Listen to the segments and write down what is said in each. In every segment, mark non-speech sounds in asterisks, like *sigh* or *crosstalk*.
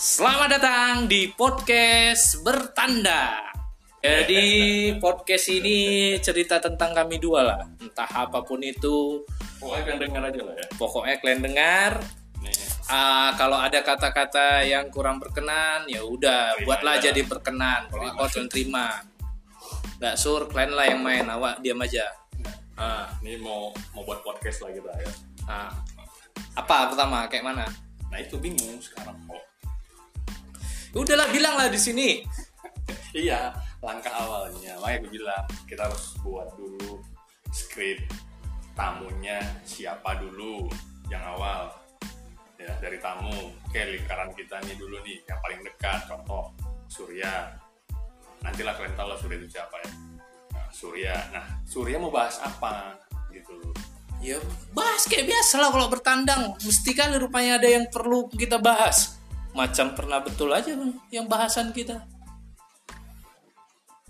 Selamat datang di podcast bertanda. Jadi podcast ini cerita tentang kami dua lah. Entah apa pun itu, Pokoknya kalian dengar aja lah ya. pokoknya kalian dengar. Ah, kalau ada kata-kata yang kurang berkenan, ya udah buatlah aja. jadi berkenan. Kalau nggak kau terima. Nggak sur, kalian lah yang main, awak diam aja. Ah, ini mau mau buat podcast lah kita ya. ah. Apa pertama? Kayak mana? Nah itu bingung sekarang kok. Udahlah bilang lah di sini. *laughs* Iya, langkah awalnya. Makanya gue bilang kita harus buat dulu skrip tamunya siapa dulu yang awal ya dari tamu oke lingkaran kita nih dulu nih yang paling dekat contoh Surya nantilah kalian tahu lah Surya itu siapa ya nah, Surya nah Surya mau bahas apa gitu Ya bahas kayak biasa lah kalau bertandang. Mesti kali rupanya ada yang perlu kita bahas. Macam pernah betul aja Bang, yang bahasan kita.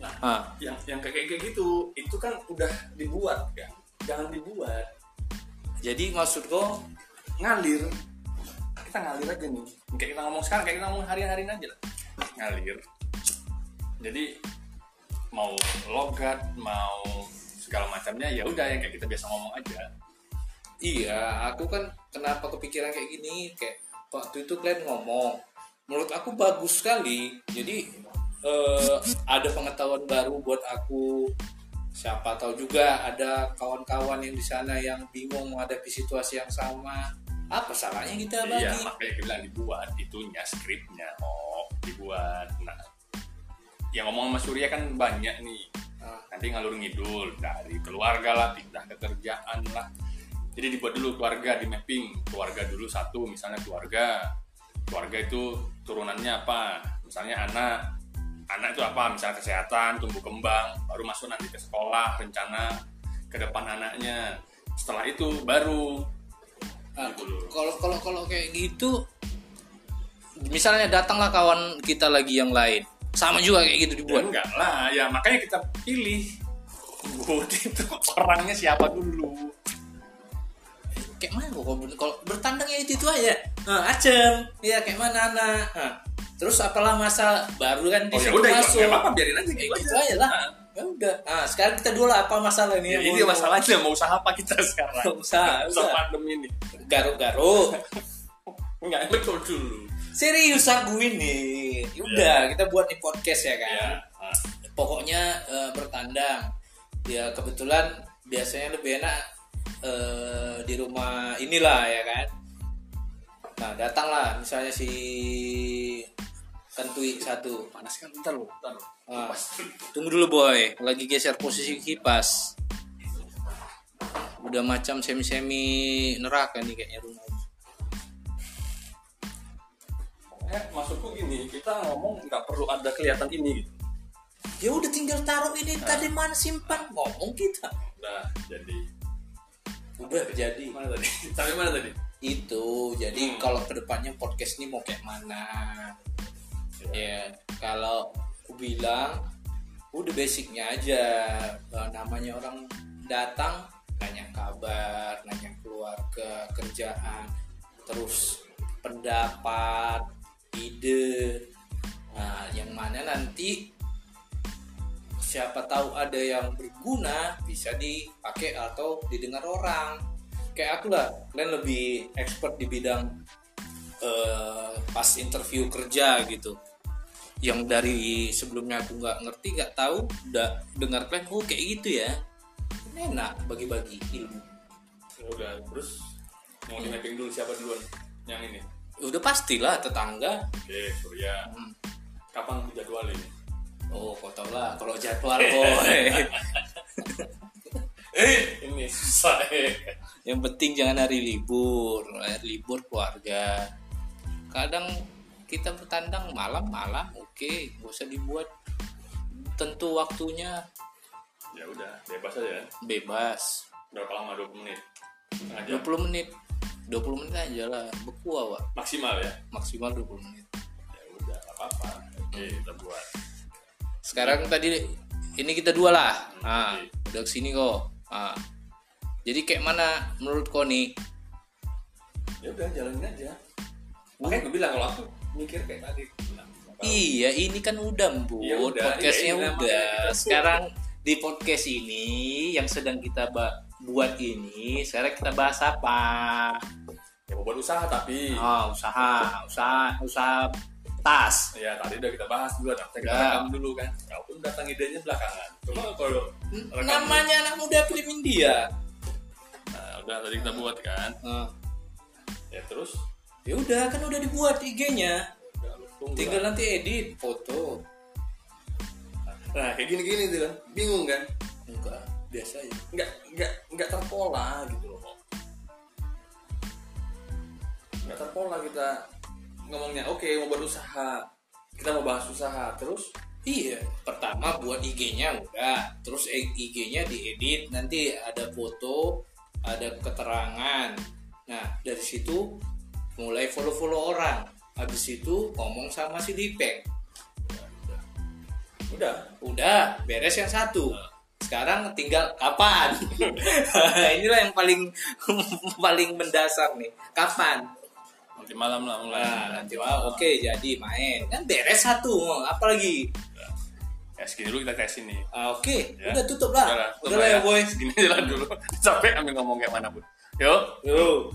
Nah, Ah, yang yang kayak kayak gitu itu kan udah dibuat kan jangan dibuat. Jadi maksudku ngalir. Kita ngalir aja nih. Kayak kita ngomong sekarang kayak kita ngomong hari-hari aja lah. Ngalir. Jadi mau logat mau segala macamnya ya udah yang kayak kita biasa ngomong aja. Iya, aku kan kenapa kepikiran kayak gini kayak waktu itu kalian ngomong menurut aku bagus sekali. Jadi eh, ada pengetahuan baru buat aku. Siapa tahu juga ada kawan-kawan yang di sana yang bingung menghadapi situasi yang sama. Apa salahnya kita bagi? iya makanya kita bilang dibuat itunya skripnya oh dibuat nah yang ngomong sama Surya kan banyak nih Ah. nanti ngalur ngidul dari keluarga lah pindah ke kerjaan lah jadi dibuat dulu keluarga di mapping. Keluarga dulu satu misalnya keluarga. Keluarga itu turunannya apa? Misalnya anak. Anak itu apa? Misalnya kesehatan tumbuh kembang baru masuk nanti ke sekolah rencana ke depan anaknya. Setelah itu baru. Ah, Gitu loh. kalau kalau kalau kayak gitu misalnya datanglah kawan kita lagi yang lain. Sama juga kayak gitu Ya dibuat? Enggak lah, ya makanya kita pilih. Buat itu orangnya siapa dulu. Kayak mana kok kalau- kalau bertandang ya itu itu aja ah, acem ya kayak mana anak Ah, terus apalah masa baru kan di Oh ya situ udah, masuk ya apa biarin aja kayak gitu gitu aja. lah ya udah ah sekarang kita dulu lah apa masalah ini Ya, ini masalahnya mau usaha apa kita sekarang? Usaha, Usaha usaha. pandemi ini. garuk-garuk *laughs* Enggak betul dulu. serius aku ini Ya udah kita buat nih podcast ya kan Ya. ah. pokoknya eh, bertandang ya kebetulan biasanya lebih enak eh, di rumah inilah ya kan? Nah datanglah misalnya si kentui satu. Panas kan bentar bentar lu. Ah. Tunggu dulu boy. Lagi geser posisi kipas. Udah macam semi semi neraka nih kayaknya rumah Eh, maksudku gini, kita ngomong nggak perlu ada kelihatan ini gitu. ya udah tinggal taruh ini tadi mana simpan. Ngomong kita. Nah, jadi udah jadi mana tadi? *laughs* Sampai mana tadi? itu jadi Hmm. kalau ke depannya podcast ini mau kayak mana ya kalau aku bilang udah basicnya aja Eh, namanya orang datang nanya kabar nanya keluarga kerjaan terus pendapat ide nah yang mana nanti siapa tahu ada yang berguna bisa dipakai atau didengar orang kayak aku lah kalian lebih expert di bidang eh, pas interview kerja gitu yang dari sebelumnya aku nggak ngerti nggak tahu udah dengar kalian oh kayak gitu ya enak bagi-bagi ilmu udah, terus mau di mapping dulu siapa duluan? Yang ini. udah pastilah tetangga Oke, Surya. Hmm. Kapan dijadwalin? Oh kau tau lah kalau jadwal boy *laughs* Eh, ini susah eh. yang penting jangan hari libur hari libur keluarga kadang kita bertandang malam-malam oke gak usah dibuat tentu waktunya Ya udah, bebas aja. bebas Berapa lama? 20 menit? Jam? 20 menit 20 menit aja lah beku awak Maksimal ya? maksimal 20 menit Ya udah, apa-apa. Oke, kita buat. Sekarang tadi ini kita dua lah nah, Oke. udah ke sini kok nah, jadi kayak mana menurut kau nih Ya udah, jalanin aja. Makanya gue bilang kalau aku mikir kayak tadi Iya, ini kan udah, Bu. Iya, udah. Podcastnya Iya, iya, udah. Sekarang di podcast ini yang sedang kita buat ini, sekarang kita bahas apa? ya buat usaha tapi Oh, usaha, usaha, usaha tas. ya tadi udah kita bahas dulu nah, kita Udah. rekam dulu kan kalaupun datang idenya belakangan cuma kalau rekam Namanya anak muda film India. dulu, nah, udah tadi kita buat kan Nah, ya terus ya udah kan udah dibuat IG-nya. Tinggal nanti edit foto. nah kayak gini gini tuh kan bingung kan Enggak, biasa ya. nggak nggak nggak terpola gitu loh nggak terpola kita ngomongnya oke mau berusaha kita mau bahas usaha terus Iya, pertama buat IG-nya udah, terus IG-nya diedit, nanti ada foto, ada keterangan. Nah, dari situ mulai follow-follow orang. Habis itu ngomong sama si Dipeng. udah Udah, beres yang satu. Sekarang tinggal kapan? *laughs* Inilah yang paling *laughs* paling mendasar nih. Kapan? Nanti malam lah mulai Nah, nanti wah, oke jadi main. Kan beres satu, mau apa lagi? ya segini dulu kita tes ini Ah, Oke, Ya. udah tutup lah. Udah lah, Udah lah ya, boy. segini aja lah dulu *laughs* capek ambil ngomong kayak mana pun yuk Yo.